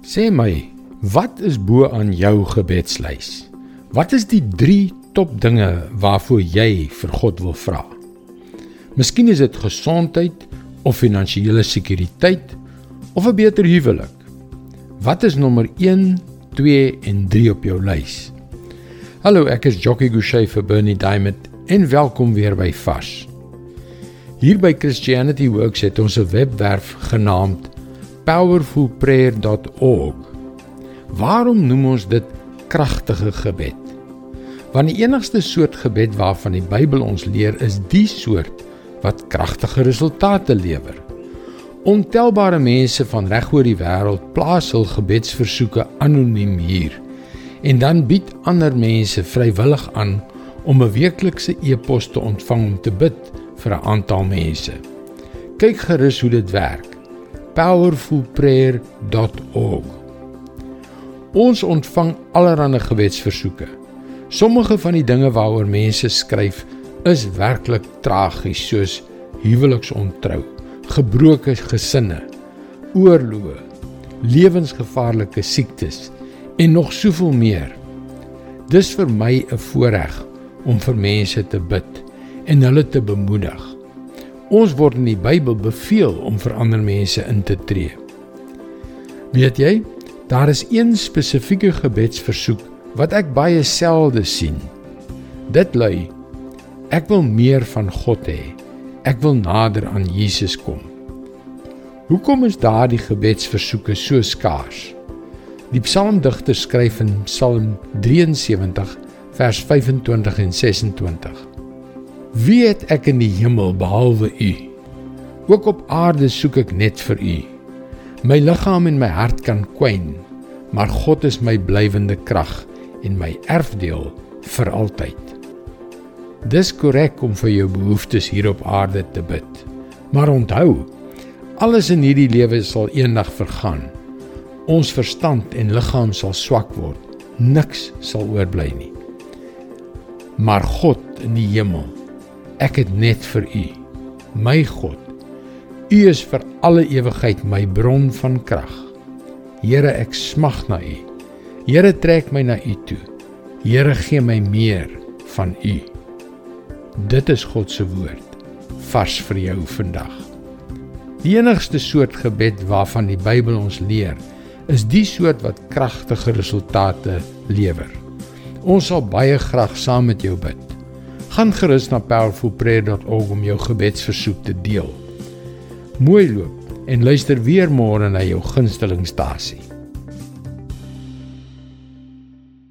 Sê my, wat is bo aan jou gebedslys? Wat is die 3 top dinge waarvoor jy vir God wil vra? Miskien is dit gesondheid of finansiële sekuriteit of 'n beter huwelik. Wat is nommer 1, 2 en 3 op jou lys? Hallo, ek is Jockey Gouchee vir Bernie Diamond en welkom weer by Fas. Hier by Christianity Works het ons 'n webwerf genaamd powerfulprayer.org. Waarom noem ons dit kragtige gebed? Want die enigste soort gebed waarvan die Bybel ons leer is die soort wat kragtige resultate lewer. Ontelbare mense van reg oor die wêreld plaas hul gebedsversoeke anoniem hier en dan bied ander mense vrywillig aan om 'n weeklikse e-pos te ontvang om te bid vir 'n aantal mense. Kyk gerus hoe dit werk. powerfulprayer.org. Ons ontvang allerlei gebedsversoeke. Sommige van die dinge waaroor mense skryf is werklik tragies soos huweliksontrou, gebroke gesinne, oorloë, lewensgevaarlike siektes en nog soveel meer. Dis vir my 'n voorreg om vir mense te bid en hulle te bemoedig. Ons word in die Bybel beveel om vir ander mense in te tree. Weet jy, daar is een spesifieke gebedsversoek wat ek baie selde sien. Dit lui: Ek wil meer van God hê. Ek wil nader aan Jesus kom. Hoekom is daardie gebedsversoeke so skaars? Die psalmdigter skryf in Psalm 73 vers 25 en 26. Wie het ek in die hemel behalwe U? Ook op aarde soek ek net vir U. My liggaam en my hart kan kwyn, maar God is my blywende krag en my erfdeel vir altyd. Dis korrek om vir jou behoeftes hier op aarde te bid. Maar onthou, alles in hierdie lewe sal eendag vergaan. Ons verstand en liggaam sal swak word. Niks sal oorbly nie. Maar God in die hemel, ek het net vir U, my God. U is vir alle ewigheid my bron van krag. Here, ek smag na U. Here, trek my na U toe. Here, gee my meer van U. Dit is God se woord vars vir jou vandag. Die enigste soort gebed waarvan die Bybel ons leer, is die soort wat kragtige resultate lewer. Ons sal baie graag saam met jou bid. Gaan gerus na powerfulprayer.org om jou gebedsversoek te deel. Mooi loop en luister weer môre na jou gunstelingstasie.